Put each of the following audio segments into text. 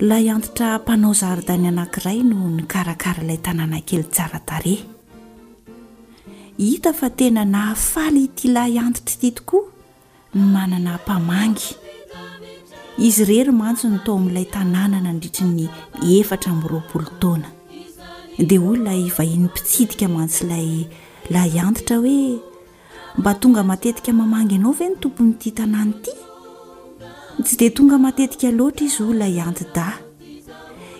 Ilay antitra mpanao zaridaina anankiray no nikarakara ilay tanàna kely tsara tarehy. Hita fa tena nahafaly ity lahy antitra ity tokoa ny manana mpamangy. Izy irery mantsy no tao amin'ilay tanàna nandritry ny efatra amby roapolo taona. Dia hoy ilay vahiny mpitsidika mantsy ilay lahy antitra hoe. Mba tonga matetika mamangy anao ve ny tompon'ity tanàna ity? Tsy dia tonga matetika loatra izy hoy ilay antidahy.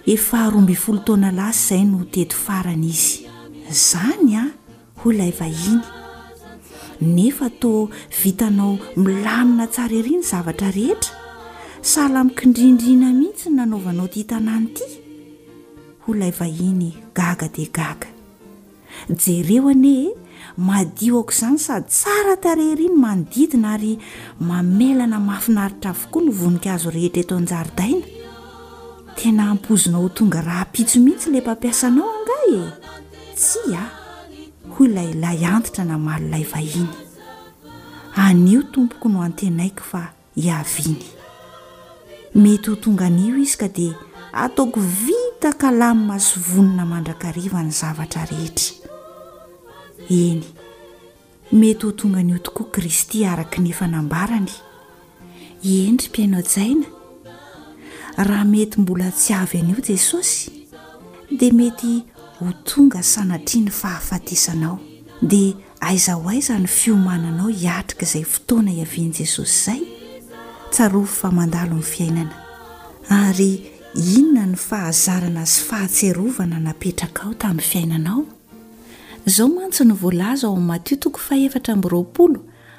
Efa roa ambin'ny folo taona lasa izay no teto farany izy. Izany an! hoy ilay vahiny. Nefa toa vitanao milamina tsara ery ny zavatra rehetra. Sahala amin'ny kindrindrina mihitsy ny nanaovanao ity tanàna ity! hoy ilay vahiny gaga dia gaga. Jereo anie e! Madio aok'izany sady tsara tarehy ery ny manodidina ary mamelana mahafinaritra avokoa ny voninkazo rehetra eto an-jaridaina. Tena hampoizinao ho tonga rahampitso mihitsy ilay mpampiasa anao angaha e! Tsia a! hoy ilay lahy antitra namaly ilay vahiny. Anio tompoko no antenaiko fa hiaviany. Mety ho tonga anio izy ka dia ataoko vita ka lamina sy vonona mandrakariva ny zavatra rehetra. Eny, mety ho tonga anio tokoa Kristy araka ny efa nambarany. Eny ry mpihaino hajaina, raha mety mbola tsy avy anio Jesosy, dia mety ho tonga sanatria ny fahafatesanao. Dia Aiza ho aiza ny fiomananao hiatrika izay fotoana hiavian'i Jesosy izay? Tsarovy fa mandalo ny fiainana, ary inona ny fahazarana sy fahatsiarovana napetrakao tamin'ny fiainanao? Izao mantsy no voalaza ao amin'ny Matio toko fahefatra amby roapolo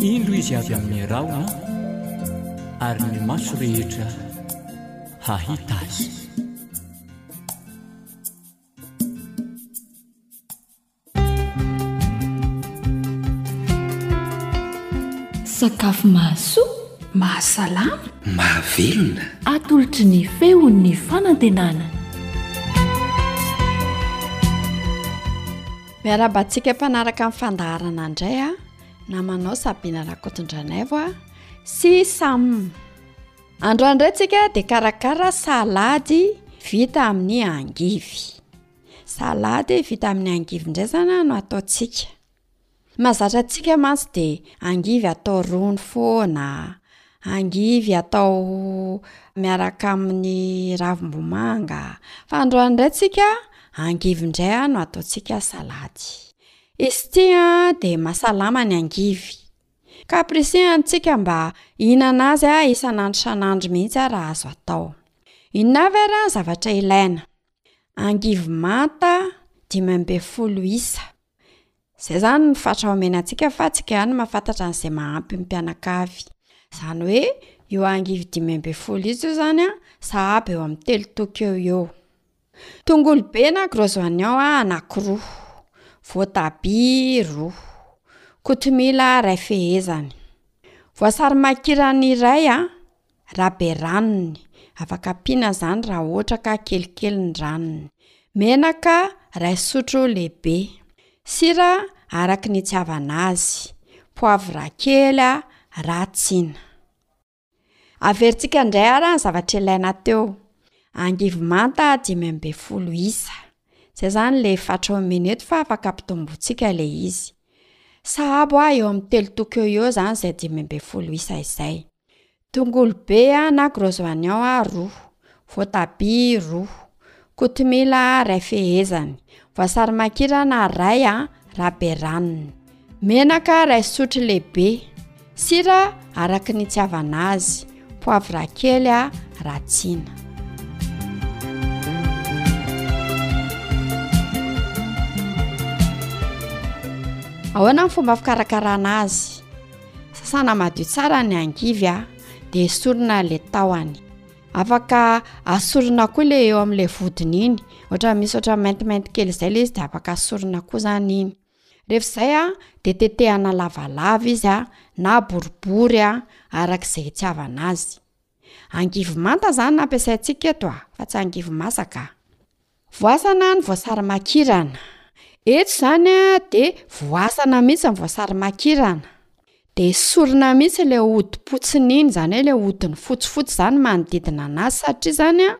Indro izy avy amin'ny rahona ary ny maso rehetra hahita azy. Sakafo mahasoa, mahasalama, mahavelona. Atolotry ny feon'ny fanantenana. Miarahaba antsika mpanaraka ny fandaharana indray a namanao sabina rakotondranaivo a sy sam androany indray tsika dia karakara salady vita amin'ny angivy salady vita amin'ny angivy indray zana no ataontsika mazatra antsika mantsy dia angivy atao rony foana angivy atao miaraka amin'ny ravim-bomanga. Fa androany indray tsika angivy indray aho no ataontsika salady. Izy ity an dia mahasalama ny angivy. Capricé an tsika mba hihinana azy an isan'andro isan'andro mihitsy an raha azo atao. Inona avy ary an zavatra ilaina? Angivy manta dimy ambin'ny folo isa. Izay izany ny fatra omena antsika fa antsika ihany no mahafantatra an'izay mahampy ny mpianakavy. Izany hoe io angivo dimy ambin'ny folo io izany sahabo eo amin'ny telo toko eo eo. Tongolo be na gros oignon anankiroa, voatabia roa, kotomila iray fehezany, voasary makirana iray, Raha be ranony, afaka ampiana izany raha ohatra ka kelikely ny ranony. Menaka iray sotro lehibe. Sira araka ny itiavana azy. Poivre kely raha tiana. Averintsika indray ara ny zavatra ilaina teo. Angivy manta dimy ambin'ny folo isa. Izay izany ilay fatra au minute fa afaka ampitombointsika ilay izy. Sahabo eo amin'ny telo toko eo ho eo izany izay dimy ambin'ny folo isa izay. Tongolo be na gros oignon roa, voatabia roa, kotomila iray fehezany, voasary makirana iray raha be ranony, menaka iray sotro lehibe, sira araka ny itiavana azy, poivre kely raha tiana. Ahoana ny fomba fikarakarana azy? Sasana madio tsara ny angivy a, dia esorina ilay tahony. Afaka asorina koa ilay eo amin'ilay vodiny iny, ohatra misy ohatra maintimainty kely izay ilay izy dia afaka asorina koa izany iny. Rehefa izay a, dia tetehana lavalava izy a, na boribory a, araka izay itiavana azy. Angivy manta izany no ampiasaintsika eto a, fa tsy angivy masaka. Voasana ny voasary makirana. Eto izany a, dia voasana mihitsy ny voasary makirana, dia esorina mihitsy ilay hodi-potsiny iny, izany hoe ilay hodiny fotsifotsy izany manodidina an'azy satria izany a,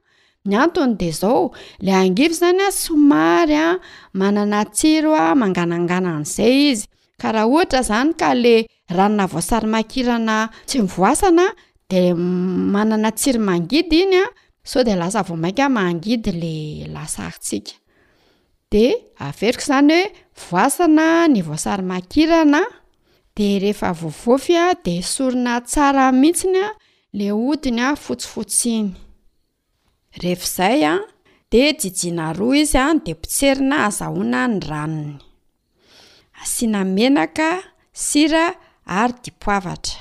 ny antony dia izao, ilay angivy izany a somary a manana tsiro a manganangana an'izay izy, ka raha ohatra izany ka le Raha na voasary makirana tsy voasana dia manana tsiro mangidy iny an, sao dia lasa vao mainka mangidy ilay lasarintsika. Dia averiko izany hoe voasana ny voasary makirana, dia rehefa voavofy dia esorina tsara mihitsiny ilay hodiny fotsifotsy iny. Rehefa izay, dia jijiana roa izy dia potserina azahoana ny ranony. Asiana menaka, sira ary dipoavatra.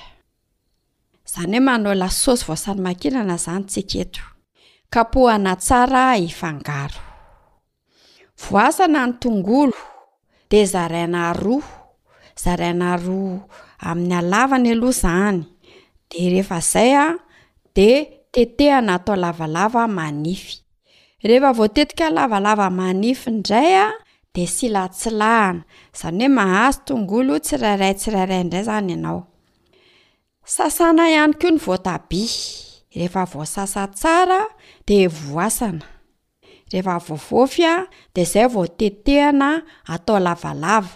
Izany hoe manao lasôsy voasarimakirana izany isika eto. Kapohana tsara hifangaro. Voasana ny tongolo de zaraina roa, zaraina roa amin'ny halavany aloha izany de rehefa izay a de tetehana atao lavalava manify, rehefa voatetika lavalava manify indray a de silantsilahana izany hoe mahazo tongolo tsirairay tsirairay indray izany ianao, sasana ihany koa ny voatabia, rehefa voasasa tsara de voasana. Rehefa voavofy dia izay vao tetehana atao lavalava.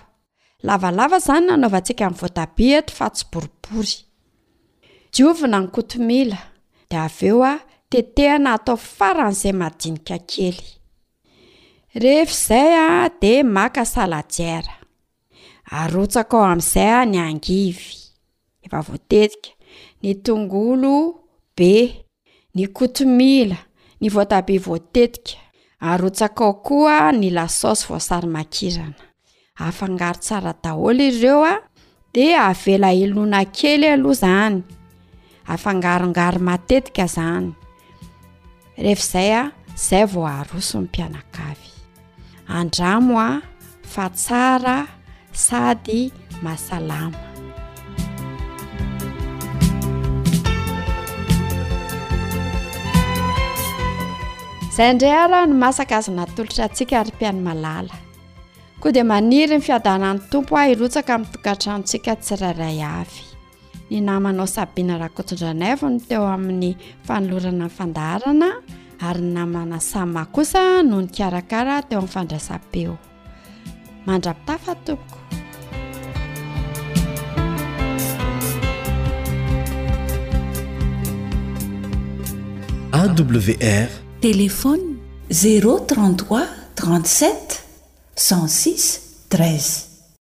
Lavalava izany no anaovantsika ny voatabia eto fa tsy boribory. Diovina ny kotomila dia avy eo tetehana atao faran'izay madinika kely. Rehefa izay dia maka saladiera. Arotsaka ao amin'izay aho ny angivy efa voatetika, ny tongolo be, ny kotomila, ny voatabia voatetika. Arotsaka ao koa ny lasaosy voasary makirana. Afangaro tsara daholo ireo dia avela hilona kely aloha izany. Afangarongaro matetika zany. Rehefa izay a, zay vao aroso ny mpianakavy. Andramo a, fa tsara sady masalama. Zay ndray ara no masaka azy natolotra antsika ary mpiany malala. Koa dia maniry ny fiadanan'ny Tompo ahy hirotsaka amin'ny tokantranontsika tsirairay avy. Ny namanao Sabina Rakotondranaivo no teo amin'ny fanolorana ny fandaharana ary ny namana Sama kosa no nikarakara teo amin'ny fandraisam-peo. Mandrapitafa tompoko. AWR Téléphone 033 37 106 13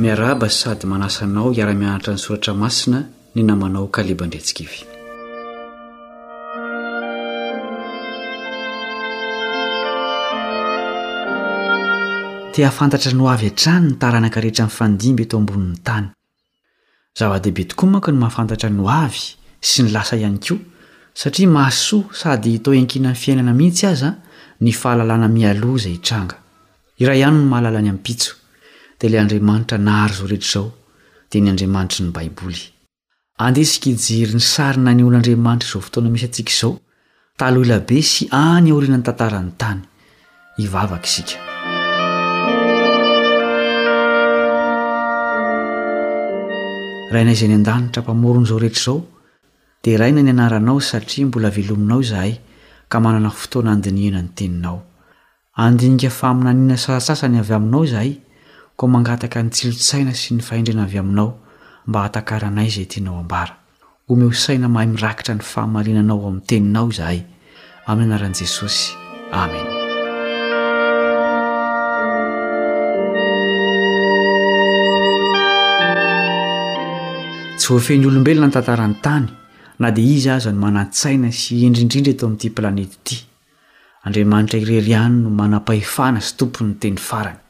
Miarahaba sady manasa anao hiara-mianatra ny soratra masina ny namanao Kaleba Andriantsikivy. Te hahafantatra ny ho avy hatrany ny taranaka rehetra mifandimby eto ambonin'ny tany. Zava-dehibe tokoa manko ny mahafantatra ny hoavy sy ny lasa ihany koa, satria mahasoa sady toa iankinan'ny fiainana mihitsy aza ny fahalalana mialoha izay hitranga. Iray ihany no mahalala ny ampitso, dia ilay Andriamanitra nahary izao rehetra izao, dia ny Andriamanitry ny Baiboly. Andeha isika hijery ny sarina ny olon'Andriamanitra izao fotoana misy antsika izao, Taloha ela be sy any aorianan'ny tantaran'ny tany. Hivavaka isika. Rainay izay any an-danitra mpamoron'izao rehetra izao, deraina ny anaranao satria mbola velominao izahay ka manana fotoana handinihana ny teninao. Handinika faminaniana sasantsasany avy aminao izahay, koa mangataka ny tsilontsaina sy ny fahendrena avy aminao mba hahatakaranay izay tianao hambara. Omeo saina mahay mirakitra ny fahamarinanao ao amin'ny Teninao izahay. Amin'ny anaran'i Jesosy. Amena. Tsy voafehin'ny olombelona ny tantaran'ny tany, na dia iza aza no manan-tsaina sy hendry indrindra eto amin'ity planety ity. Andriamanitra irery ihany no manam-pahefana sy tompon'ny teny farany.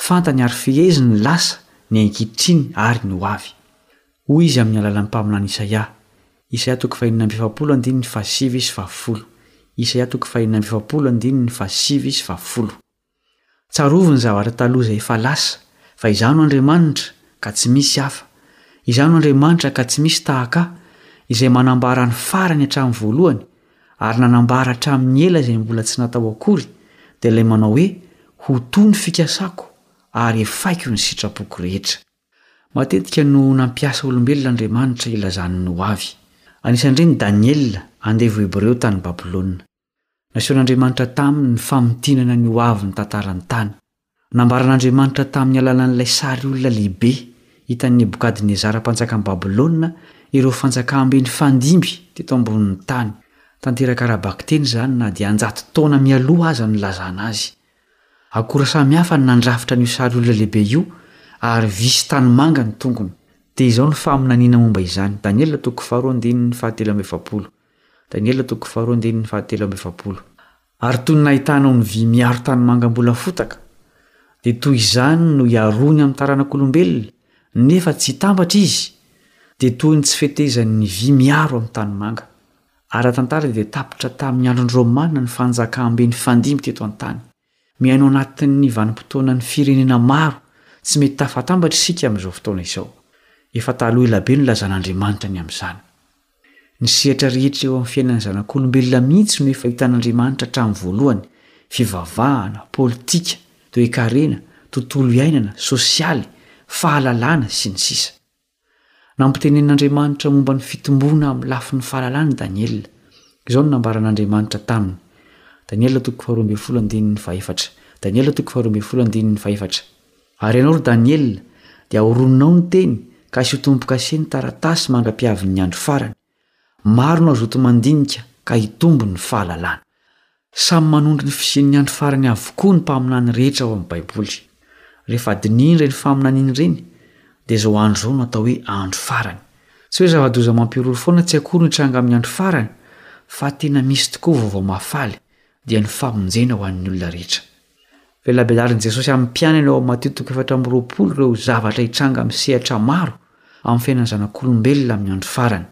Fantany ary feheziny ny lasa, ny ankehitriny ary ny ho avy. Hoy Izy amin'ny alalan'ny mpaminany Isaia, Isaia toko fahenina amby efapolo andininy fahasivy sy fahafolo, Isaia toko fahenina amby efapolo andininy fahasivy sy fahafolo. Tsarovy ny zavatra taloha izay efa lasa, fa Izaho no Andriamanitra, ka tsy misy hafa. Izaho no Andriamanitra ka tsy misy tahaka Ahy, Izay manambara ny farany hatramin'ny voalohany, ary nanambara hatramin'ny ela izay mbola tsy natao akory, dia ilay manao hoe, Ho toa ny fikasako, ary hefaiko ny sitrapoko rehetra. Matetika no nampiasa olombelona Andriamanitra hilazany ny hoavy. Anisan'ireny Daniela, andevo hebreo tany Babylona. Nasehon'Andriamanitra taminy ny famintinana ny hoavin'ny tantaran'ny tany. Nambaran'Andriamanitra tamin'ny alalan'ilay sary olona lehibe hitan'i Nebokadnezara mpanjakan'i Babylona ireo fanjakambe nifandimby teto ambonin'ny tany, tanteraka ara-bakiteny izany na dia an-jato taona mialoha aza ny nilazana azy. Akora samihafa no nandrafitra an'io sary olona lehibe io ary visy tanimanga ny tongony. Dia izao ny faminaniana momba izany, Daniela toko faharoa andininy fahatelo amby efapolo, Daniela toko faharoa andininy fahatelo amby efapolo. Ary toy ny nahitanao ny vy miaro tanimanga mbola fotaka, dia toy izany no hiaroany amin'ny taranak'olombelona, nefa tsy hitambatra izy, dia toy ny tsy fetezan'ny vy miaro amin'ny tanimanga. Ara-tantara dia tapitra tamin'ny andron'ny Romana ny fanjakam-be nifandimby teto an-tany. Miaina ao anatin'ny vanim-potoanan'ny firenena maro tsy mety tafatambatra isika amin'izao fotoana izao. Efa taloha ela be no nilazan'Andriamanitra ny amin'izany. Ny sehatra rehetra eo amin'ny fiainan'ny zanak'olombelona mihitsy no efa hitan'Andriamanitra hatramin'ny voalohany, fivavahana, politika, toekarena, tontolo iainana, sosialy, fahalalana, sy ny sisa. Nampitenenin'Andriamanitra momba ny fitomboana amin'ny lafiny fahalalana i Daniela. Izao no nambaran'Andriamanitra taminy, Daniela toko faharoa ambin'ny folo andininy fahefatra, Daniela toko faharoa ambin'ny folo andininy fahefatra, Ary ianao, ry Daniela, dia ahorononao ny teny, ka asio tombo-kase ny taratasy mandra-piavin'ny andro farany. Maro no hazoto mandinika ka hitombo ny fahalalana. Samy manondro ny fisian'ny andro farany avokoa ny mpaminany rehetra ao amin'ny Baiboly. Rehefa hadinihina ireny faminaniana ireny, dia izao andro izao no atao hoe andro farany. Tsy hoe zava-doza mampihorohoro foana tsy akory no hitranga amin'ny andro farany, fa tena misy tokoa vaovao mahafaly, dia ny famonjena ho an'ny olona rehetra. Velabelarin'i Jesosy amin'ny mpianany ao amin'ny Matio toko efatra amby roapolo ireo zavatra hitranga amin'ny sehatra maro amin'ny fiainan'ny zanak'olombelona amin'ny andro farany.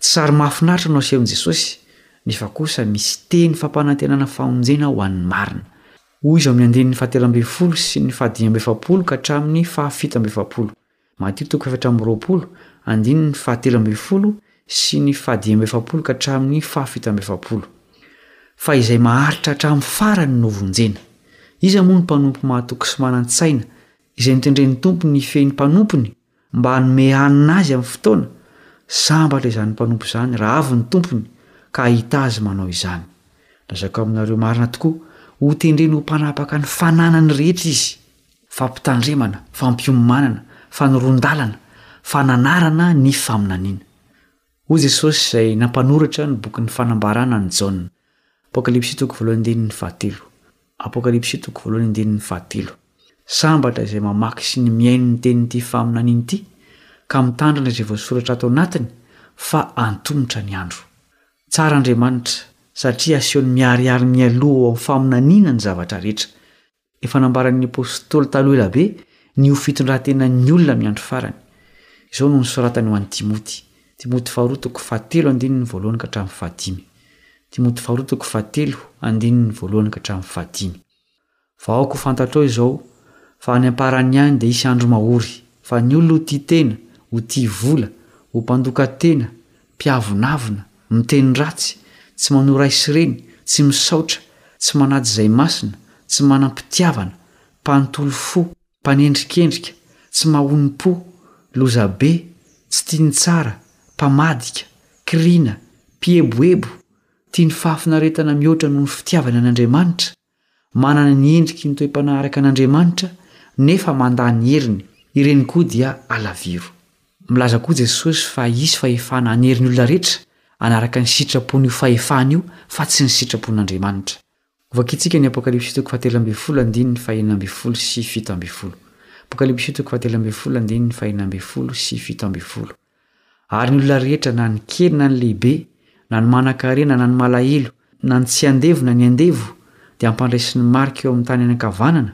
Tsy sary mahafinaritra no asehon'i Jesosy, nefa kosa misy teny fampanantenana famonjena ho an'ny marina. Hoy izy ao amin'ny andininy fahatelo ambin'ny folo sy ny fahadimy amby efapolo ka hatramin'ny fahafito amby efapolo, Matio toko efatra amby roapolo, andininy fahatelo ambin'ny folo sy ny fahadimy amby efapolo ka hatramin'ny fahafito amby efapolo. Fa izay maharitra hatramin'ny farany no vonjena. Iza moa ny mpanompo mahatoky sy manan-tsaina, izay notendren'ny Tompo ny hifehy ny mpanompony mba hanome hanina azy amin'ny fotoana? Sambatra izany mpanompo izany raha avy ny tompony ka hahita azy manao izany. Lazaiko aminareo marina tokoa, hotendreny ho mpanapaka ny fananany rehetra izy. fampitandremana, fampiomanana, fanoroan-dalana, fananarana ny faminaniana. Hoy Jesosy izay nampanoratra ny bokin'ny Fanambarana an'i Jaona, Apokalypsy toko voalohany andininy fahatelo, Apokalypsy toko voalohany andininy fahatelo, Sambatra izay mamaky sy ny mihaino ny tenin'ity faminaniana ity, ka mitandrina izay voasoratra ato anatiny, fa antomotra ny andro. Tsara Andriamanitra, satria asehony miharihary mialoha ho amin'ny faminaniana ny zavatra rehetra. Efa nambaran'ny apostoly taloha ela be ny ho fitondran-tenan'ny olona amin'ny andro farany. Izao no nosoratany ho an'i Timoty, Timoty faharoa toko fahatelo andininy voalohany ka hatramin'ny fahadimy. Timoty faharoa toko fahatelo andininy voalohany ka hatramin'ny fahadimy. Fa aoka ho fantatrao izao, fa any am-parany any dia hisy andro mahory, fa ny olona ho tia tena, ho tia vola, ho mpandoka tena, mpiavonavona, miteny ratsy, tsy manao ray sy reny, tsy misaotra, tsy manaja izay masina, tsy manam-pitiavana, mpanontolo fo, mpanendrikendrika, tsy mahonom-po, lozabe, tsy tia ny tsara, mpamadika, kiriana, mpieboebo, tia ny fahafinaretana mihoatra noho ny fitiavany an'Andriamanitra, Manana ny endriky ny toe-panaraka an'Andriamanitra nefa mandà ny heriny, ireny koa dia alaviro. Milaza koa Jesosy fa hisy fahefana hanery ny olona rehetra hanaraka ny sitrapon'io fahefana io fa tsy ny sitrapon'Andriamanitra. Hovakintsika ny Apokalypsy toko fahatelo ambin'ny folo andininy fahenina ambin'ny folo sy fito ambin'ny folo. Apokalypsy toko fahatelo ambin'ny folo andininy fahenina ambin'ny folo sy fito ambin'ny folo. Ary ny olona rehetra na ny kely na ny lehibe, na ny manan-karena na ny malahelo, na ny tsy andevo na ny andevo, dia hampandraisy ny marika eo amin'ny tanany ankavanana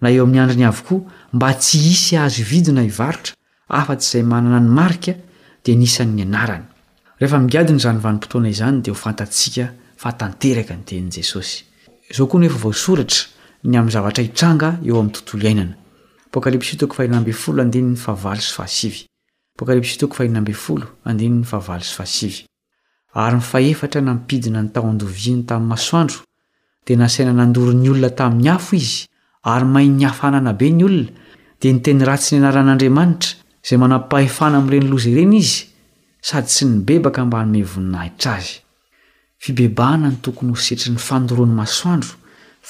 na eo amin'ny andriny avokoa mba tsy hisy azo hividina hivarotra afa-tsy izay manana ny marika dia ny isan'ny anarany. Rehefa migadona izany vanim-potoana izany dia ho fantatsika fa tanteraka ny tenin'i Jesosy. Izao koa no efa voasoratra ny amin'ny zavatra hitranga eo amin'ny tontolo iainana. Apokalypsy toko fahenina ambin'ny folo andininy fahavalo sy fahasivy. Ary ny fahefatra nampidina ny tahon-doviany tamin'ny masoandro, dia nasaina nandoro ny olona tamin'ny afo izy, ary main'ny hafanana be ny olona, dia niteny ratsy ny anaran'Andriamanitra, izay manam-pahefana amin'ireny loza ireny izy, sady tsy nibebaka mba hanome voninahitra azy. Fibebahana no tokony ho setrin'ny fandoroan'ny masoandro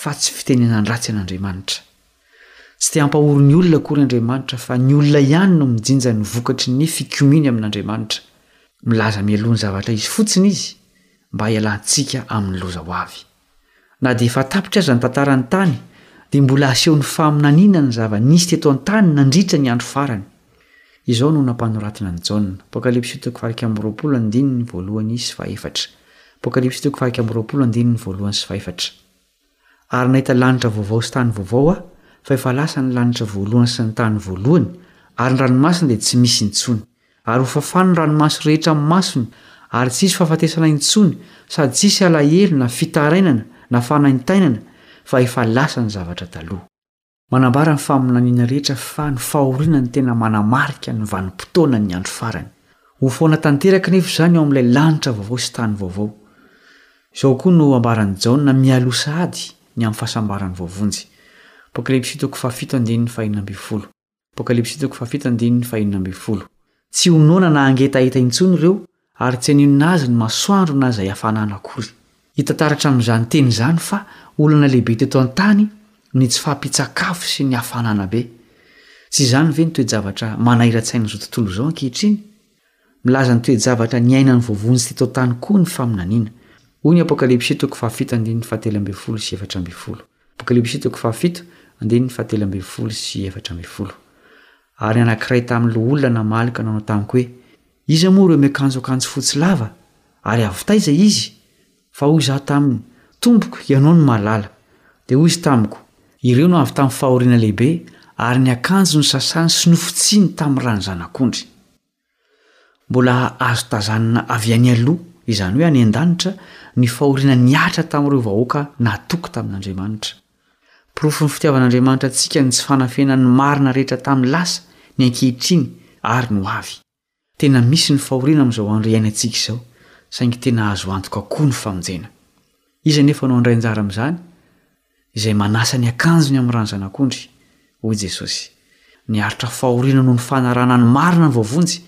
fa tsy fitenenan-dratsy an'Andriamanitra. Tsy te hampahory ny olona akory Andriamanitra fa ny olona ihany no mijinja ny vokatry ny fikomiany amin'Andriamanitra. Milaza mialoha ny zavatra hisy fotsiny Izy mba hialantsika amin'ny loza ho avy. Na dia efa tapitra aza ny tantaran'ny tany, dia mbola asehon'ny faminaniana ny zava-nisy teto an-tany nandritra ny andro farany. Izao no nampanoratana an'i Jaona, Apokalypsy toko faha iraika amby roapolo andininy voalohany sy fahefatra, Apokalypsy toko faha iraika amby roapolo andininy voalohany sy fahefatra, Ary nahita lanitra vaovao sy tany vaovao aho, fa efa lasa ny lanitra voalohany sy ny tany voalohany, ary ny ranomasina dia tsy misy intsony. Ary hofafany ny ranomaso rehetra amin'ny masony, ary tsy hisy fahafatesana intsony, sady tsy hisy alahelo na fitarainana na fanaintainana, fa efa lasa ny zavatra taloha. Manambara ny faminaniana rehetra fa ny fahoriana no tena manamarika ny vanim-potoanan'ny andro farany. Ho foana tanteraka anefa izany ao amin'ilay lanitra vaovao sy tany vaovao. Izao koa no ambaran'i Jaona mialoha sahady ny amin'ny fahasambarany voavonjy. Apokalypsy toko fahafito andininy fahenina ambin'ny folo. Tsy ho noana na hangetaheta intsony ireo, ary tsy haninona azy ny masoandro na izay hafanana akory. Hita taratra amin'izany teny izany fa olana lehibe teto an-tany ny tsy fahampian-tsakafo sy ny hafanana be. Tsy izany ve ny toe-javatra manahirantsainan'izao tontolo izao ankehitriny? Milaza ny toe-javatra niainan'ny voavonjy teto an-tany koa ny faminaniana. Hoy ny Apokalypsy toko fahafito andininy fahatelo ambin'ny folo sy efatra ambin'ny folo. Boky Lebisy toko fahafito, andininy fahatelo ambin'ny folo sy efatra ambin'ny folo. Ary anankiray tamin'ny loholona namaly ka nanao tamiko hoe, Iza moa ireo miakanjo akanjo fotsy lava, ary avy taiza izy? Fa hoy izaho taminy, Tompoko, ianao no mahalala. Dia hoy izy tamiko, Ireo no avy tamin'ny fahoriana lehibe, ary ny akanjony sasany sy nofotsiny tamin'ny ran'ny Zanak'ondry. Mbola azo tazanina avy any aloha, izany hoe any an-danitra, ny fahoriana nihatra tamin'ireo vahoaka natoky tamin'Andriamanitra. Porofon'ny fitiavan'Andriamanitra antsika ny tsy fanafenan'ny marina rehetra tamin'ny lasa, ny ankehitriny, ary ny ho avy. Tena misy ny fahoriana amin'izao andro iainantsika izao, saingy tena azo antoka koa ny famonjena. Iza anefa no handray anjara amin'izany? izay manasa ny akanjony amin'ny ran'ny Zanak'ondry, hoy Jesosy. Niaritra fahoriana noho ny fanarahana ny marina ny voavonjy,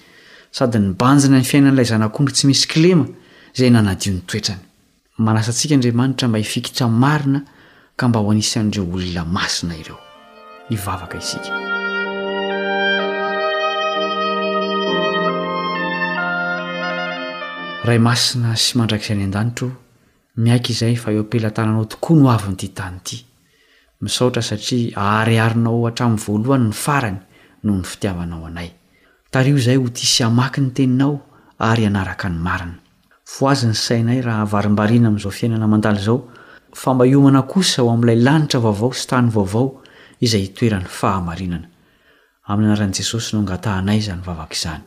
sady nibanjina ny fiainan'ilay Zanak'ondry tsy misy kilema izay nanadio ny toetrany. Manasa antsika Andriamanitra mba hifikitra marina ka mba ho anisan'ireo olona masina ireo. Hivavaka isika. Ray masina sy mandrakizay any an-danitra o, Miaiky izay fa eo am-pelatananao tokoa no avin'ity tany ity. Misaotra satria ahariharinao hatramin'ny voalohany ny farany noho ny fitiavanao anay. Tariho izahay ho tia sy hamaky ny Teninao ary hanaraka ny marina. Fohazy ny sainay raha avarimbariana amin'izao fiainana mandalo izao, fa mba hiomana kosa ho amin'ilay lanitra vaovao sy tany vaovao izay hitoeran'ny fahamarinana. Amin'ny anaran'i Jesosy no angatahanay izany vavaka izany.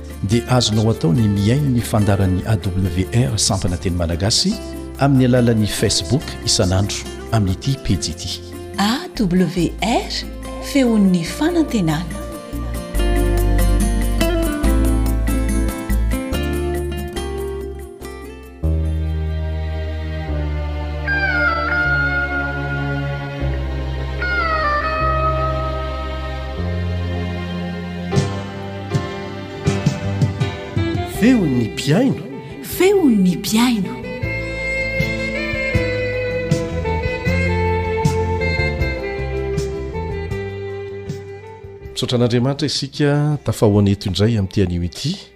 dia azonao atao ny mihaino ny fandaharan'ny awr sampana teny malagasy amin'ny alalan'ny facebook isan'andro amin'ity pejy ity awr feon'ny fanantenana Feon'ny mpihaino. Feon'ny mpihaino. Misaotra an'Andriamanitra isika tafahoana eto indray amin'ity anio ity.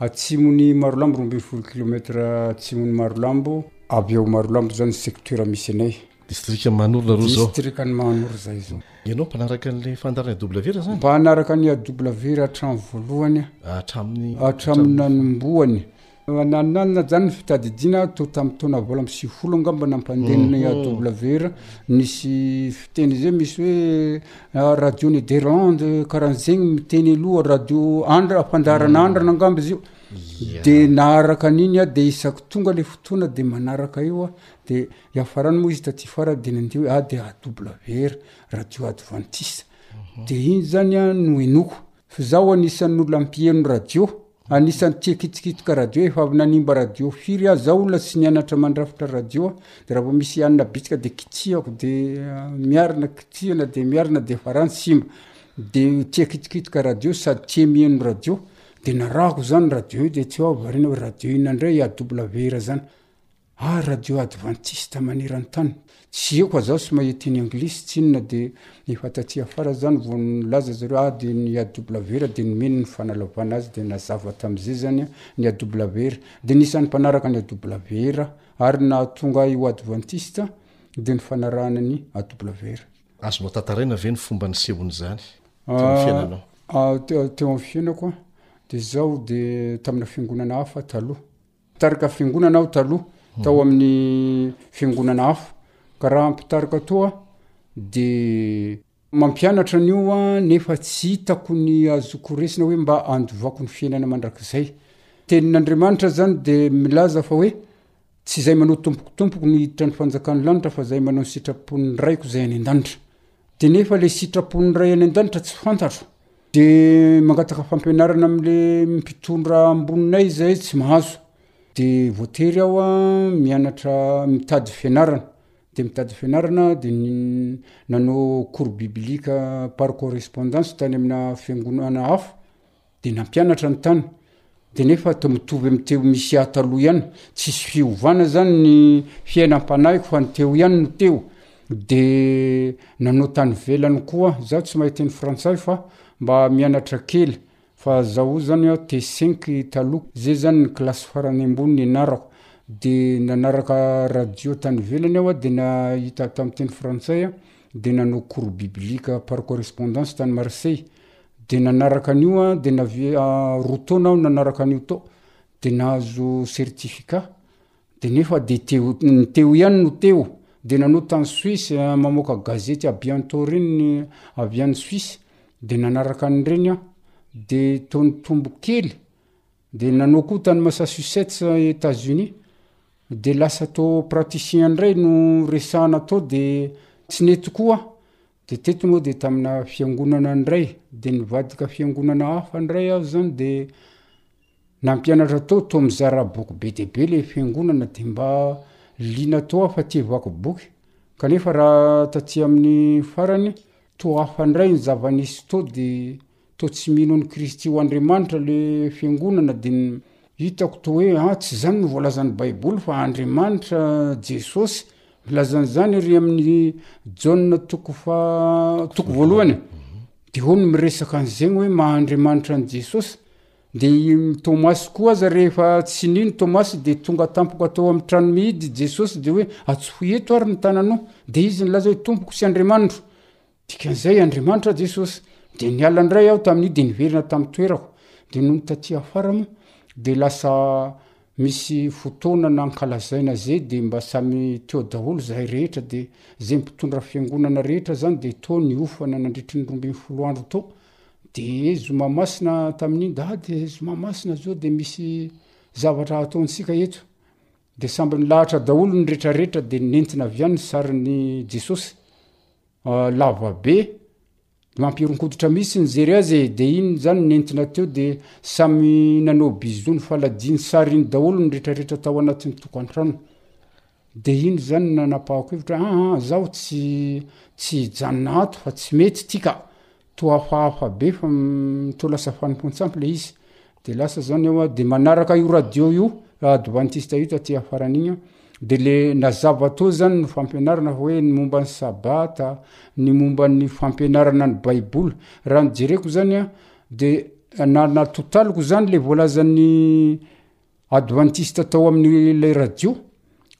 Atsimon'i Marolambo, roa ambin'ny folo kilomètre atsimon'i Marolambo. Avy ao Marolambo izao ny secteur misy anay. Distrika Mahanoro nareo izao. Distrikan'i Mahanoro izay izao. Ianao mpanaraka an'ilay fandaharan'i AW raha izany? Mpanaraka an'i AW raha hatramin'ny voalohany aho. Hatramin'ny? Hatramin'ny nanombohany. Nanana izany ny fitadidiana aho teo tamin'ny taona valo amby sivifolo angamba nampandeha ny AW. Nisy fiteny izay misy hoe Radio Nederland karaha zegny miteny aloha radio andra fandaharana andrana angamba izy io de naharaka an'igny ah de isaky tonga le fotoana de manaraka io ah de hiafarany moa izy taty fara de nandeha hoe ah de AWR radio advantiste de igny zany ah no henoiko F'izaho anisan'olona mpiheno radio, anisan'ny tia kitsikitsika radio, efa avy nanimba radio firy aza aho olona tsy nianatra mandrafitra radio aho, dia raha vao misy hianina bitsika dia kitsihako dia miarina, kitsihina dia miarina dia farany simba. Dia tia kitsikitsika radio sady tia miheno radio, dia narahako izany radio io dia tsy hoe variana hoe radio inona indray AWR izany. Ary radio advantiste maneran-tany. Tsy eo fa zaho tsy mahay teny anglisy, tsy inona dia efa taty afara zany vao nilaza zareo ah dia ny AWR dia nomeny ny fanalavana azy dia nazava tamin'izay zany ny AWR. Dia nisan'ny mpanaraka ny AWR aho ary nahatonga ahy ho advantiste dia ny fanarahana ny AWR. Azonao tantaraina ve ny fomba nisehoan'izany teo amin'ny fiainanao? Teo amin'ny fiainako dia zaho dia tamina fiangonana hafa taloha. Mpitarika fiangonana aho taloha, tao amin'ny fiangonana hafa. Ka raha mpitarika toa dia mampianatra an'io aho nefa tsy hitako ny azoko resina hoe mba andovako ny fiainana mandrakizay. Tenin'Andriamanitra izany dia milaza fa hoe, Tsy izay manao tompokotompoko no hiditra ny fanjakan'ny lanitra fa izay manao ny sitrapon'ny Raiko izay any an-danitra. de nefa le sitrapon'ny ray any an-danitra tsy fantatro de mangataka fampianarana amle mpitondra amboninay zay tsy mahazo de voatery aho a mianatra mitady fianarana de mitady fianarana de nanao cours biblique par correspondance tany amina fiangonana hafa Dia nampianatra ny tany. Dia nefa to mitovy amin'ny teo misy ahy taloha ihany. Tsisy fiovana izany ny fiainam-panahiko fa ny teo ihany no teo. Dia nanao tany ivelany koa aho. Izaho tsy mahay teny frantsay fa mba mianatra kely. Fa izaho izany aho T5 taloha. Izay izany ny kilasy farany ambony nianarako. Dia nanaraka radio tany ivelany aho dia nahita tamin'ny teny frantsay aho. Dia nanao cours biblique par correspondance tany Marseille. Dia nanaraka an'io an, dia navy roa taona aho nanaraka an'io tao, dia nahazo certificat, dia nefa dia teo ny teo ihany no teo, dia nanao tany Suisse mamoaka gazety à bientôt ireny avy any Suisse, dia nanaraka an'ireny aho, dia toa nitombo kely, dia nanao koa tany Massachusetts Etats Unis, dia lasa toa praticien indray no resahana tao dia tsy nety koa, De teto moa de tamina fiangonana ndray de nivadika fiangonana hafa ndray aho zany de nampianatra tao toa mizara boky be dia be le fiangonana de mba liana toa aho fa tia vaky boky kanefa raha taty aminy farany toa hafa ndray ny zava-nisy tao de Toa tsy mino an'i Kristy ho Andriamanitra le fiangonana de ny hitako toa hoe ah tsy zany no voalazan'ny baiboly fa Andriamanitra Jesosy milaza an'izany ery amin'ny Jaona toko fa toko voalohany de hono miresaka an'izegny hoe maha Andriamanitra an'i Jesosy de i Tomasy koa aza rehefa tsy nino Tomasy de tonga tampoka tao amin'ny trano mihidy Jesosy de hoe atsofoy eto ary ny tananao de izy nilaza hoe tompoko sy Andriamanitro Dikan'izay, Andriamanitra, Jesosy, dia niala indray aho tamin'io dia niverina tamin'ny toerako. Dia nony taty afara moa dia lasa misy fotoana nankalazaina zay dia mba samy teo daholo zahay rehetra dia zay mpitondra fiangonana rehetra zany dia tao niofana nandritry ny roa ambin'ny folo andro tao dia zoma masina tamin'iny da dia zoma masina zao dia misy zavatra hataontsika eto dia samby nilahatra daholo ny retraretra dia nentina avy any ny sarin'ny Jesosy lavabe, nampihoron-koditra mihitsy nijery azy e, de iny zany nentina teo de samy nanao bisous nifaladia nisary iny daholo ny rehetra rehetra tao anatin'ny tokantrano, de iny zany nanapahako hevitra, aa zaho tsy tsy hijanona ato fa tsy mety ty ka, Toa hafahafa be fa toa lasa fanompoan-tsampy ilay izy. Dia lasa izany aho, dia manaraka io radio io, advantista io taty afarany iny aho. Dia le nazava teo izany ny fampianarana fa hoe ny momba ny sabata, ny momba ny fampianarana ny baiboly. Raha ny jereko izany dia na natotaliko izany le voalazan'ny Advantista tao amin' ilay radio,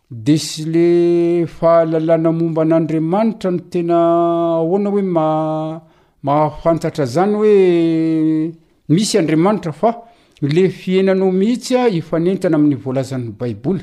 dia sy le fahalalana momba an' Andriamanitra no tena ahoana hoe mahafantatra zany hoe misy Andriamanitra fa le fiainanao mihitsy a hifanentana amin' ny voalazan' ny Baiboly,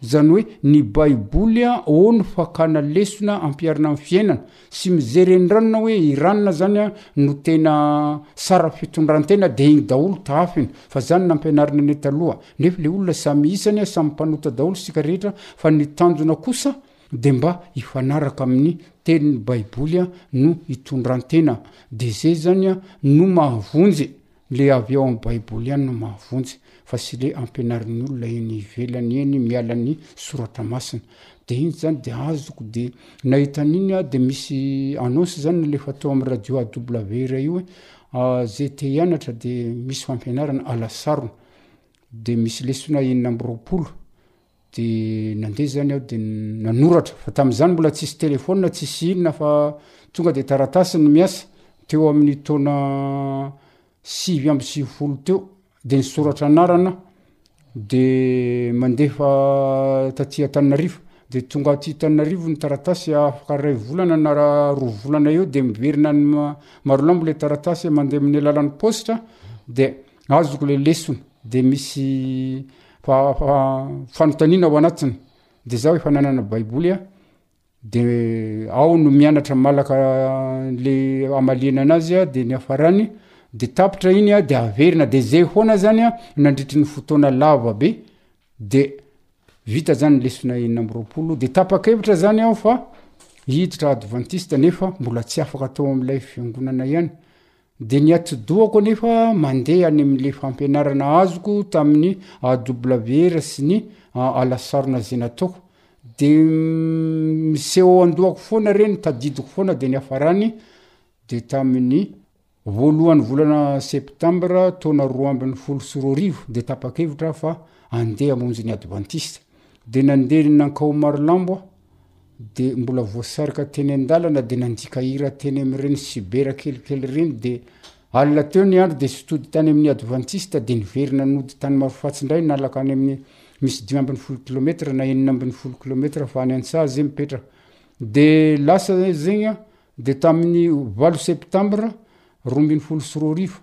zany hoe ny Baiboly ô no fakana lesona ampiharina amin' ny fiainana. sy mijery eny ranona hoe i ranona zany a no tena sara fitondrantena de igny daholo tahafiny fa zany nampianarina anay taloha nefa le olona samy isany a samy mpanota daholo isika rehetra fa ny tanjona kosa de mba hifanaraka amin'ny tenin'ny baiboly a no itondrantena de zay zany a no mahavonjy Le avy ao am baiboly ihany no mahavonjy fa sy le ampianarin'ny olona eny ivelany eny miala ny soratra masina de iny zany de azoko de nahita an'iny aho de misy annonce zany nalefa tao am radio AW iray io hoe ze te hianatra de misy fampianarana alasarona de misy lesona enina amby roapolo Dia nandeha izany aho dia nanoratra, fa tamin'izany mbola tsisy telefaonina, tsisy inona fa tonga dia taratasy ny miasa, teo amin'ny taona sivy amby sivifolo teo, dia nisoratra anarana aho, dia mandefa taty Antananarivo, dia tonga aty Antananarivo ny taratasy afaka iray volana na roa volana eo dia miverina any Marolambo ilay taratasy mandeha amin'ny alalan'ny paositra dia. Azoko le lesona de misy fanontaniana ao anatiny de za efa nanana baiboly a de ao no mianatra malaka le amaliana anazy a de ny afarany de tapitra iny a de averina de zay foana zany a nandritry ny fotoana lava be de vita zany lesona enina amby roapolo de tapa-kevitra zany aho fa hiditra advantista nefa mbola tsy afaka tao am'lay fiangonana ihany Dia ny atidohako anefa mandeha any amin'ilay fampianarana azoko tamin'ny AWR sy ny alasarona izay nataoko. Dia miseho ao an-dohako foana ireny, tadidiko foana dia niafarany dia tamin'ny voalohan'ny volana septambra taona roa ambin'ny folo sy roa arivo dia tapa-kevitra aho fa andeha hamonjy ny advantista. Dia nandeha nankao Marolambo aho de mbola voasarika teny andalana de nandika hira teny amin'ireny sibera kelikely ireny de alina teo ny andro de sitody tany amin'ny advantista de niverina nody tany marofatsy indray nalaka any amin'ny misy dimy ambin'ny folo kilometra na enina ambin'ny folo kilometra fa any antsaha zay mipetraka de lasa zegny a de tamin'ny valo septambra roa ambin'ny folo sy roa arivo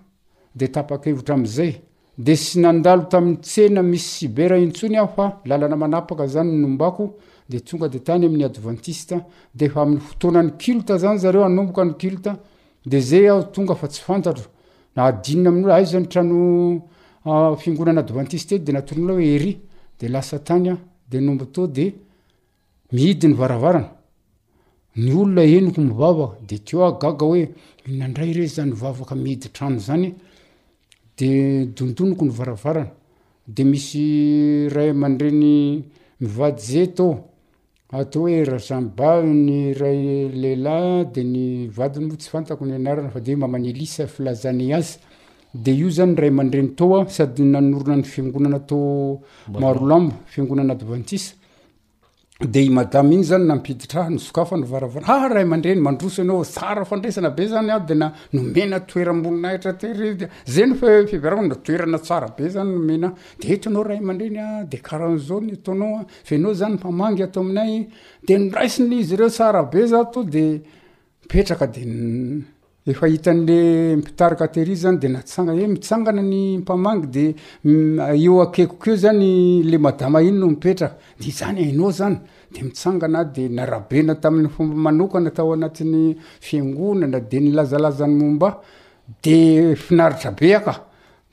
de tapa-kevitra am'zay Dia tsy nandalo tamin'ny tsena misy cyber intsony aho fa lalana manapaka zany ny nombako dia tonga dia tany amin'ny adventiste dia efa amin'ny fotoanan'ny culte zany zareo anomboka ny culte dia zay aho tonga fa tsy fantatro na adinina amin'olo aiza ny trano ah, fiangonana adventiste dia natoronola hoe ery dia lasa tany aho dia nombo to dia Mihidy ny varavarana, ny olona henoko mivavaka, de teo aho gaga hoe inona ndray re zany mivavaka mihidy trano zany, de dondoniko ny varavarana, de misy ray aman-dreny mivady zeto ao, atao hoe Razamba ny iray lehilahy de ny vadiny moa tsy fantako ny anarany fa de hoe Maman' Elisa filazany azy, de io zany ray aman-dreny teo aho sady nanorina ny fiangonana tao Marolambo, fiangonana advantista. de i madame iny zany nampiditra ahy nisokafany varavara ha ray aman-dreny mandroso ianao tsara fandraisana be zany aho de na nomena toeram-boninahitra tery de zay no fe- fiheverako na toerana tsara be zany nomena ahy de eto ianao ray aman-dreny a de karaha an'zao ny ataonao a fa ianao zany mpamangy ato aminay de noraisin'izy ireo tsara be za to de mipetraka de n- Efa hitan'le mpitarika tery izany de natsangana hoe mitsangana ny mpamangy de eo akaikiko eo zany le madama iny no mipetraka de izany hainao zany de mitsangana aho de narabena tamin'ny fomba manokana tao anatin'ny fiangonana de nilazalaza ny momba ahy de finaritra be aho ka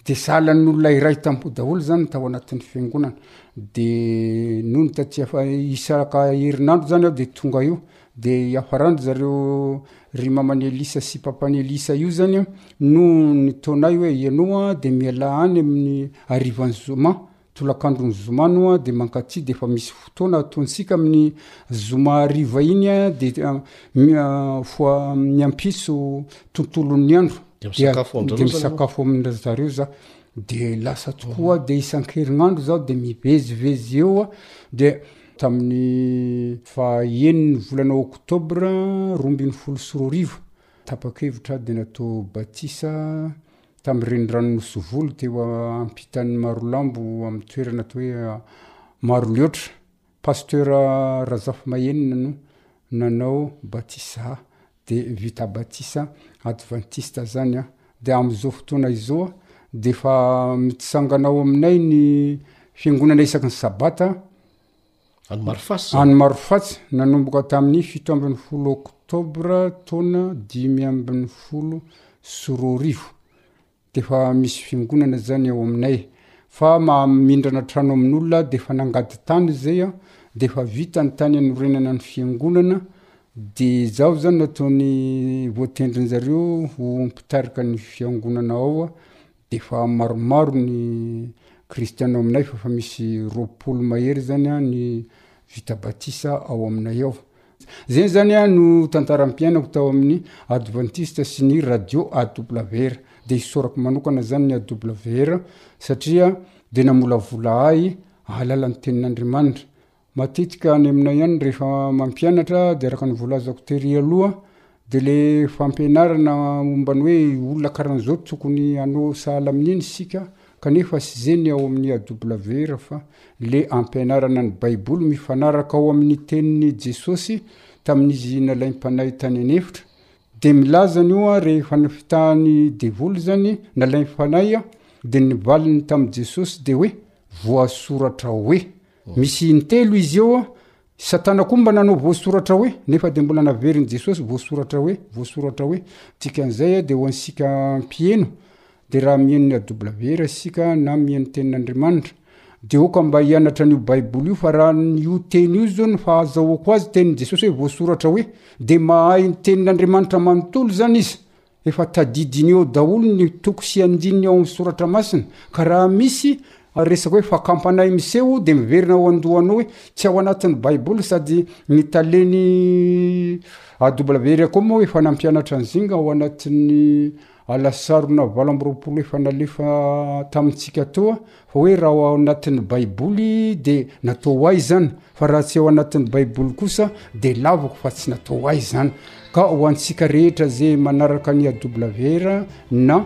Dia sahalan'ny olona iray tampo daholo izany ny tao anatin'ny fiangonana. Dia nony taty afa- isaka herinandro izany aho dia tonga eo. Dia iafaran-dry zareo ry maman'i Elisa sy papan'i Elisa io izany an, no nitaona ahy hoe, Ianao an, dia mialà any amin'ny harivan'ny zoma. Tolakandron'ny zoma no a de mankatia de efa misy fotoana ataontsika amin'ny zoma hariva iny a de foa miampiso tontolon'ny andro de misakafo amin-dry zareo za de lasa tokoa de isan-kerinandro zaho de mivezivezy eo a de tamin'ny fahaenin'ny volana oktobra roa ambin'ny folo sy roa arivo tapa-kevitra aho de natao batisa Tamin'ny renirano Nosivolo teo ampitan'ny Marolambo amin'ny toerana atao hoe Maroliotra, Pasteur Razafimahenina no nanao batisa ahy dia vita batisa advantista zany aho. Dia amin'izao fotoana izao dia efa mitsangana ao aminay ny fiangonana isaky ny sabata. Any Marofatsy zany? Any Marofatsy, nanomboka tamin'ny fito ambin'ny folo oktobra taona dimy ambin'ny folo sy roa arivo. Dia efa misy fiangonana zany ao aminay. Fa mamindrana trano amin'olona, dia efa nangady tany izay aho, dia efa vita ny tany anorenana ny fiangonana, dia izaho zany nataony voatendrin'zareo ho mpitarika ny fiangonana ao. Efa maromaro ny kristiana ao aminay fa efa misy roapolo mahery zany ny vita batisa ao aminay ao. Zegny zany no tantaram-piainako tao amin'ny adventiste sy ny radio AWR. Dia isaorako manokana zany ny AWR satria dia namolavola ahy hahalala ny tenin'Andriamanitra. Matetika any aminay any rehefa mampianatra dia araka ny voalazako tery aloha dia le fampianarana momba ny hoe olona karan'izao tokony hanao sahala amin'iny isika kanefa sy ze ny ao amin'ny AWR fa le ampianarana ny baiboly mifanaraka ao amin'ny tenin'i Jesosy tamin'izy nalaim-panahy tany an'efitra dia milaza ny oa rehefa ny fitahan'ny devoly zany nalaim-fanahy dia ny valiny tamin'i Jesosy dia hoe voasoratra hoe Misy intelo izy eo, Satana koa mba nanao voasoratra hoe, nefa dia mbola naverin'i Jesosy voasoratra hoe, voasoratra hoe. Dikan'izay dia ho antsika mpiheno, dia raha miheno ny AWR isika na miheno ny tenin'Andriamanitra, dia aoka mba hianatra an'io Baiboly io, fa raha io teny io izao no fahazahoako azy, tenin'i Jesosy hoe voasoratra hoe, dia mahay ny tenin'Andriamanitra manontolo izany izy, Efa tadidiny eo daholo ny toko sy andininy ao amin'ny soratra masina, ka raha misy resaka hoe fakampanahy miseho dia miverina ao an-dohanao hoe tsy ao anatin'ny baiboly sady ny talen'i AWRcom ao efa nampianatra ny zinga ao anatin'ny alasarona valo amby roapolo efa nalefa tamintsika teo. Fa hoe raha ao anatin'ny baiboly dia natao ho ahy izany, fa raha tsy ao anatin'ny baiboly kosa dia lavako fa tsy natao ho ahy izany. Ka ho antsika rehetra izay manaraka ny AWR na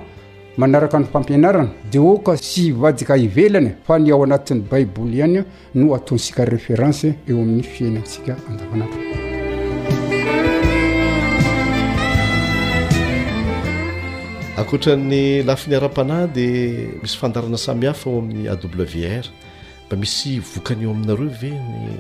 manaraka ny fampianarana dia oka sy hivadika ivelany fa ny ao anatin'ny baiboly ihany no ataontsika référence eo amin'ny fiainantsika andavanandro. Ankoatran'ny lafiny ara-panahy dia misy fandarana samihafa ao amin'ny AWR. Mba misy vokany eo aminareo ve ny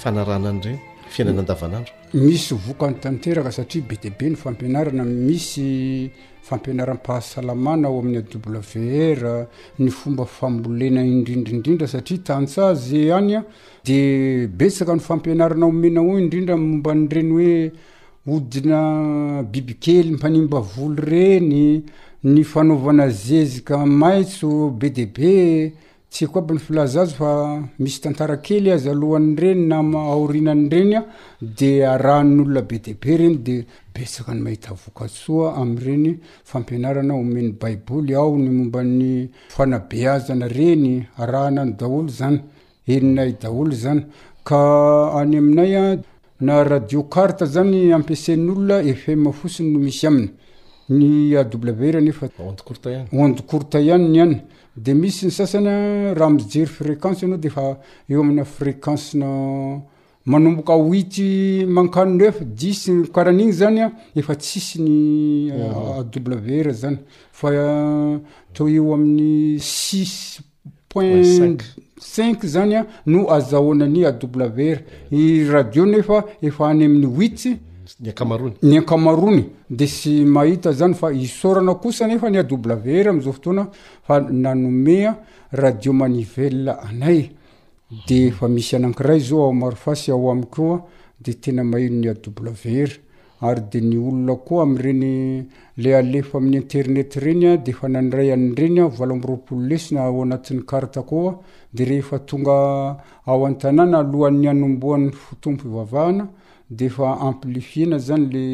fanarahana an'ireny fiainana andavanandro? Misy vokany tanteraka satria be dia be ny fampianarana misy fampianaram-pahasalamana ao amin'ny AWR ny fomba fambolena indrindra indrindra satria tantsaha ze any a dia betsaka ny fampianarana omena ao indrindra momba an'ireny hoe odina bibikely mpanimba volo reny ny fanaovana zezika maitso be dia be Tsy haiko aby ny filaza azy fa misy tantara kely aza alohan'ireny na aorinan'ireny dia arahan'olona be dia be ireny dia betsaka ny mahita vokatsoa amin'ireny fampianarana omen'ny baiboly ao ny momba ny fanabeazana reny arahana ny daholo zany eninay daholo zany ka any aminay Na radio carte izany ampiasain'olona FM fotsiny no misy aminy. Ny AWR anefa onde courte ihany. Onde courte ihany ny any. Dia misy ny sasany raha mijery fréquence ianao dia efa eo amina fréquence-na manomboka huit mankany neuf, dix karan'iny izany efa tsisy ny AWR izany fa toa eo amin'ny six. point cinq zany a no azahoana ny AWR. Ny radio nefa efa any amin'ny huit Ny ankamaroany. ny ankamaroany de tsy mahita zany fa isaorana kosa nefa ny AWR amin'izao fotoana fa nanome radio manivelle anay de efa misy anankiray zao ao Marofatsy ao amiko ao de tena maheno ny AWR. Ary dia ny olona koa amin'ireny le alefa amin'ny internet ireny dia efa nandray an'ireny aho valo amby roapolo lesona ao anatin'ny carte ko aho dia rehefa tonga ao an-tanàna alohan'ny hanombohan'ny fotoam-pivavahana dia efa amplifier-na zany le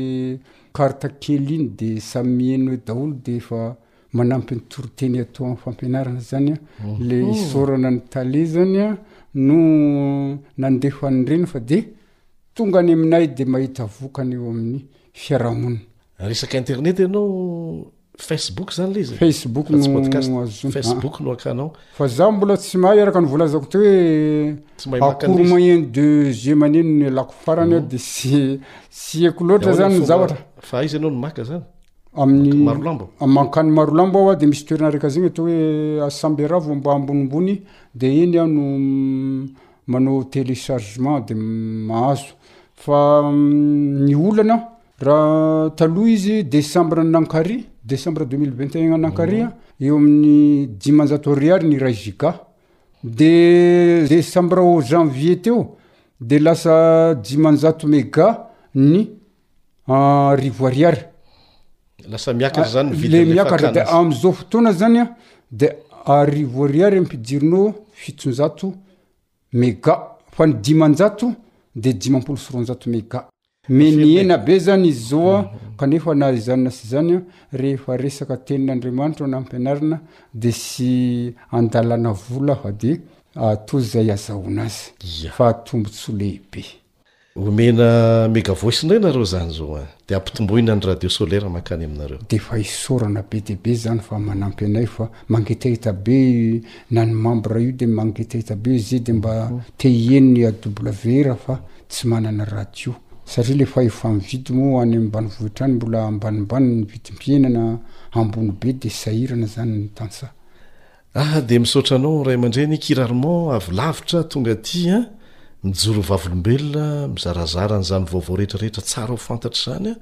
carte kely iny dia samy miheno eo daholo dia efa manampy ny toriteny atao amin'ny fampianarana zany an le isaorana ny tale zany an no nandefa an'ireny fa dia Tonga any aminay dia mahita vokany eo amin'ny fiarahamonina. Resaka internet ianao Facebook zany le izy? Facebook no azonao. Facebook no akanao. Fa za mbola tsy mahay araka ny volazako teo hoe akory moyen de jeu maneno no ialako farany aho mhm. de tsy tsy haiko loatra zany ny zavatra. Fa aiza ianao no maka zany? Amin'ny Marolambo. Mankany Marolambo aho de misy toerana araka zegny atao hoe Asamberavo mba ambonimbony de eny aho no manao telechargement de mahazo fa ny olana raha taloha izy desambra ny nankary desambra deux mille vingt et un nankary a eo amin'ny dimanjato ariary ny iray giga de desambra au janvier teo de lasa dimanjato mega ny arivo ariary lasa miakatra ah, zany le miakatra de am'izao fotoana zany a de arivo ariary ampidirino fitonjato mega fa ny dimanjato de dimampolo sy ronjato mega me ny ena be zany izy zao a mm-hmm. kanefa na izanina sy zany a rehefa resaka tenin'andriamanitra na ampianarina de sy andalana vola fa de ah, toy zay azahona azy fa atombontso lehibe Omena mega voice indray nareo zany zao an! Dia ampitomboina ny radio solaire mankany aminareo. Dia efa isaorana be dia be zany fa manampy anay fa mangetaheta be na ny membre io dia mangetaheta be ze dia mba te hieno ny AWR fa tsy manana radio satria le fahefan'ny vidy moa any ambanivohitra any mbola ambanimbany ny vidim-piainana ambony be dia sahirana zany ny tantsaha. Aa dia misaotra anao ray aman-dreny Kirarmon avy lavitra tonga aty a! mijoro vavolombelona mizarazara an'izany vaovao rehetrarehetra tsara ho fantatra izany a!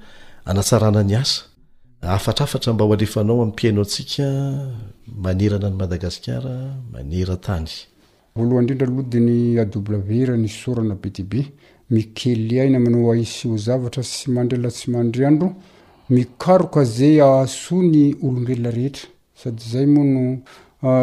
anatsarana ny asa hafatrafatra mba ho alefanao amin'ny mpihaino antsika manerana an'i Madagasikara maneran-tany. Voalohany indrindra aloha dia ny AWR ny sorona be dia be, mikely aina manao ahisyho zavatra tsy mandry alina tsy mandry andro, mikaroka izay ahasoa ny olombelona rehetra. Sady izay moa no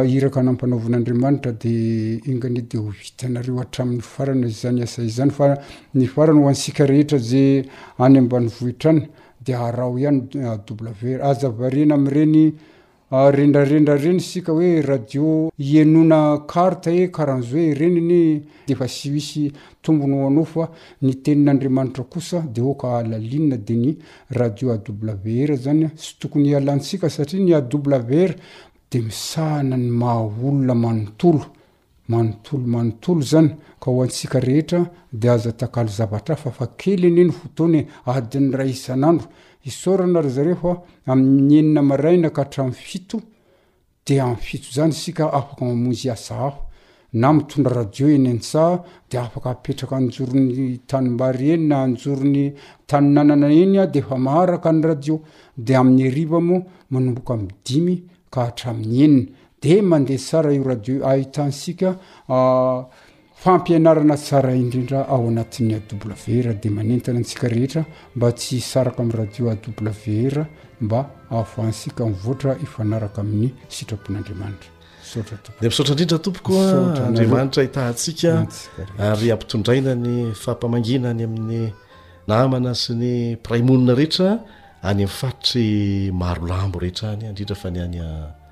iraka nampanaovin'Andriamanitra dia enga anie dia ho vitanareo hatramin'ny farany izany asa izany fa ny farany ho antsika rehetra ze any ambanivohitra any dia araho ihany AWR. Aza variana amin'ireny rendrarendra ireny isika hoe radio ihenona carte e karanzho e ireny anie dia efa tsy misy tombony ho anao fa ny tenin'Andriamanitra kosa dia aoka halalinina dia ny Radio AWR zany a tsy tokony hialantsika satria ny AWR de misahana ny maha olona manontolo manontolo manontolo zany ka ho antsika rehetra de aza atakalo zavatra hafa fa kely anie ny fotoana e adin'ny ray isan'andro isaorana ry zareo fa amin'ny enina maraina ka hatramin'ny fito Dia amin'ny fito izany isika afaka mamonjy asa hafa. Na mitondra radio eny an-tsaha dia afaka apetraka anjoron'ny tanimbary eny na anjoron'ny taninanana eny dia efa maharaka ny radio. Dia amin'ny hariva moa manomboka amin'ny dimy ka hatramin'ny enina. Dia mandeha tsara io radio ahitantsika Fampianarana tsara indrindra ao anatin'ny AWR dia manentana antsika rehetra mba tsy hisaraka amin'ny radio AWR mba hahafahantsika mivoatra hifanaraka amin'ny sitrapon'Andriamanitra. Misaotra tompoko. Dia misaotra indrindra tompoko. Andriamanitra hitahantsika ary hampitondraina ny fahapamangiana any amin'ny namana sy ny mpiray monina rehetra any amin'ny faritry Marolambo rehetra any indrindra fa ny any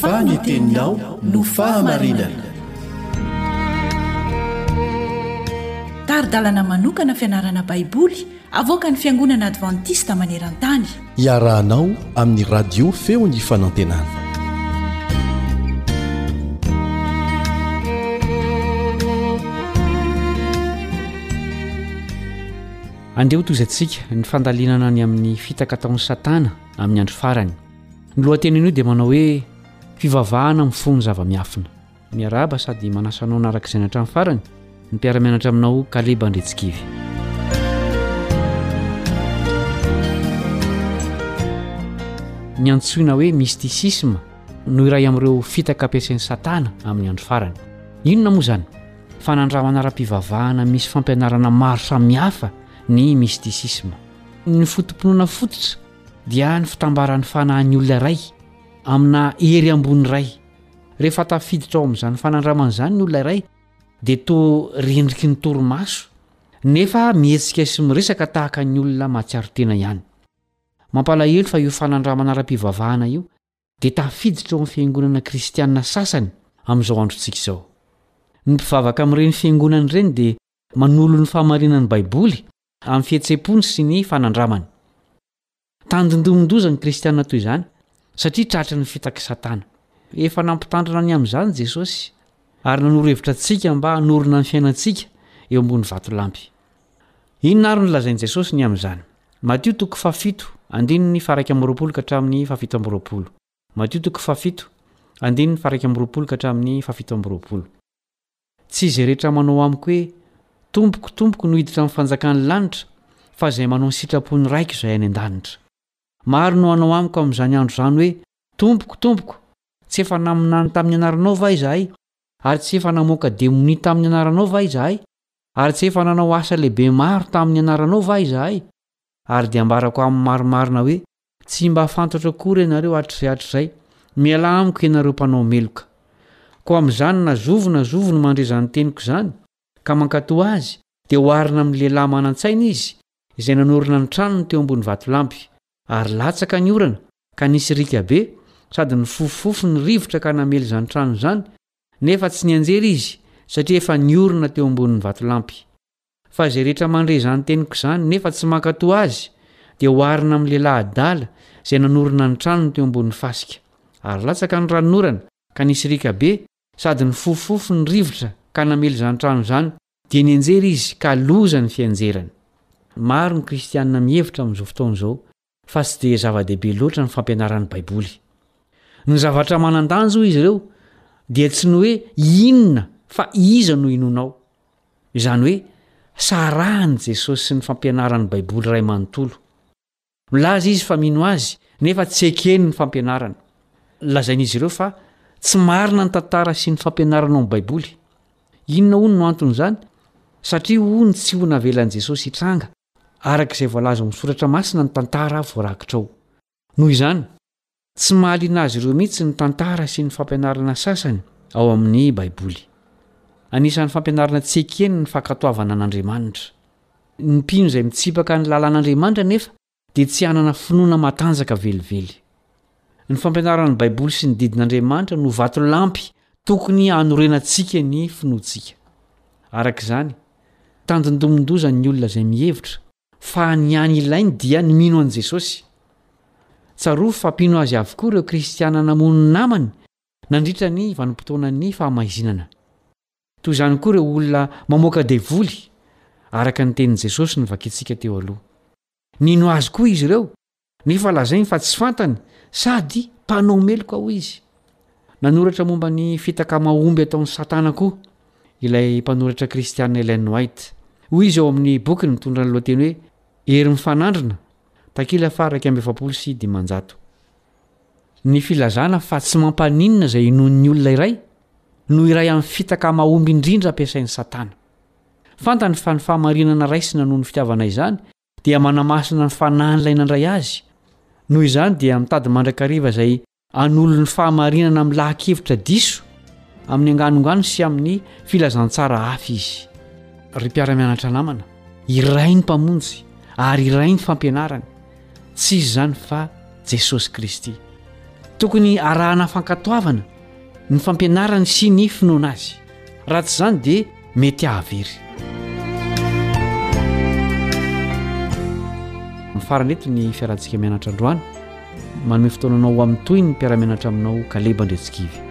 fa ny teninao no fahamarinana tari-dalana manokana fianarana baiboly avoaka ny fiangonana advantista maneran-tany iarahanao amin'ny radio feo ny fanantenana Andeha ho toizantsika ny fandalinana any amin'ny fitaka ataon'i Satana amin'ny andro farany. Ny lohatenin'io dia manao hoe Fivavahana mifono zava-miafina. Miarahaba sady manasa anao hanaraka izany hatramin'ny farany ny mpiara-mianatra aminao Kaleba Andriantsikivy. Ny antsoina hoe mysticisme no iray amin'ireo fitaka ampiasain'i Satana amin'ny andro farany. Inona moa izany? Fanandramana ara-pivavahana misy fampianarana maro samihafa ny mistisisma. Ny foto-pinoana fototra dia ny fitambaran'ny fanahin'ny olona iray amina hery ambony iray. Rehefa tafiditra ao amin'izany fanandramana izany ny olona iray dia toa rendriky ny torimaso nefa mihetsika sy miresaka tahaka ny olona mahatsiaro tena ihany. Mampalahelo fa io fanandramana ara-pivavahana io dia tafiditra ao amin'ny fiangonana kristianina sasany amin'izao androntsika izao. Ny mpivavaka amin'ireny fiangonana ireny dia manolo ny fahamarinan'ny Baiboly amin'ny fihetseham-pony sy ny fanandramany. Tandindomin-doza ny Kristianina toy izany, satria tratry ny fitak'i Satana. Efa nampitandrina ny amin'izany Jesosy, ary nanoro hevitra antsika mba hanorina ny fiainantsika eo ambony vatolampy. Inona àry no lazain'i Jesosy ny amin'izany? Matio toko fahafito, andininy faha-iraika amby roapolo ka hatramin'ny fahafito amby roapolo. Matio toko fahafito, andininy faha-iraika amby roapolo ka hatramin'ny fahafito amby roapolo. Tsy izay rehetra manao amiko hoe, Tompoko, Tompoko no hiditra amin'ny fanjakan'ny lanitra, fa izay manao ny sitrapon'ny Raiko izay any an-danitra. Maro no hanao amiko amin'izany andro izany hoe, Tompoko, Tompoko, tsy efa naminany tamin'ny anaranao va izahay? Ary tsy efa namoaka demonia tamin'ny anaranao va izahay? Ary tsy efa nanao asa lehibe maro tamin'ny anaranao va izahay? Ary dia ambarako amin'ny marimarina hoe, Tsy mba fantatro akory ianareo hatrizay hatrizay. Mialà amiko ianareo mpanao meloka! Koa amin'izany na zovy na zovy no mandre izany teniko izany, ka mankatò azy, dia oharina amin'ny lehilahy manan-tsaina izy, izay nanorina ny tranony teo ambony vatolampy. Ary latsaka ny orana, ka nisy riaka be, sady nifofofofo ny rivotra ka namely izany trano izany, Nefa tsy nianjera izy, satria efa niorina teo ambonin'ny vatolampy. Fa izay rehetra mandre izany teniko izany, nefa tsy mankatò azy, dia oharina amin'ny lehilahy adala, izay nanorina ny tranony teo ambonin'ny fasika. Ary latsaka ny ranonorana, ka nisy riaka be, sady nifofofofo ny rivotra, ka namely izany trano izany, dia nianjera izy, ka loza ny fianjerany. Maro ny kristiana mihevitra amin'izao fotoana izao, fa tsy dia zava-dehibe loatra ny fampianarany Baiboly. Ny zavatra manan-danja, hoy izy ireo, dia tsy ny hoe inona fa iza no inoanao. Izany hoe, sa arahan'i Jesosy sy ny fampianaran'ny Baiboly iray manontolo. Milaza izy fa mino azy, nefa tsy ekeny ny fampianarany. Lazain'izy ireo fa tsy marina ny tantara sy ny fampianarana ao amin'ny Baiboly. Inona, hono, no anton'izany? Satria, hono, tsy ho navelan'i Jesosy hitranga. araka izay voalaza ao amin'ny Soratra Masina ny tantara voarakitra ao. Noho izany, tsy mahaliana azy ireo mihitsy ny tantara sy ny fampianarana sasany ao amin'ny Baiboly. Anisan'ny fampianarana tsy ekeny ny fankatoavana an'Andriamanitra. Ny mpino izay mitsipaka ny lalàn'Andriamanitra anefa dia tsy hanana finoana matanjaka velively. Ny fampianaran'ny Baiboly sy ny didin'Andriamanitra no vatolampy tokony hanorenantsika ny finoantsika. Araka izany, tandindomin-doza ny olona izay mihevitra fa ny hany ilainy dia ny mino an'i Jesosy. Tsarovy fa mpino azy avokoa ireo Kristiana namono namany nandritra ny vanim-potoanan'ny fahamaizinana. Toy izany koa ireo olona mamoaka devoly, araka ny tenin'i Jesosy novakintsika teo aloha. Nino azy koa izy ireo, Nefa lazainy fa tsy fantany sady mpanao meloka, hoy izy. Nanoratra momba ny fitaka mahomby ataon'i Satana koa ilay mpanoratra kristiana Ellen White. Hoy izy ao amin'ny bokiny mitondra ny lohateny hoe Hery Mifanandrina, takila faha iraika amby efapolo sy dimanjato, Ny filazana fa tsy mampaninona izay inoan'ny olona iray no iray amin'ny fitaka mahomby indrindra ampiasain'i Satana. Fantany fa ny fahamarinana raisina noho ny fitiavana izany, dia manamasina ny fanahin'ilay nandray azy, noho izany dia mitady mandrakariva izay hanolo ny fahamarinana amin'ny lahan-kevitra diso amin'ny anganongano sy amin'ny filazantsara hafa izy. Ry mpiara-mianatra namana, iray ny Mpamonjy ary iray ny fampianarany, tsy izy izany fa Jesosy Kristy. Tokony arahana fankatoavana ny fampianarany sy ny finoana Azy. Raha tsy izany dia mety hahavery. Mifarana eto ny fiarantsika mianatra androany. Manome fotoananao ho amin'ny tohiny ny mpiara-mianatra aminao Kaleba Andriantsikivy.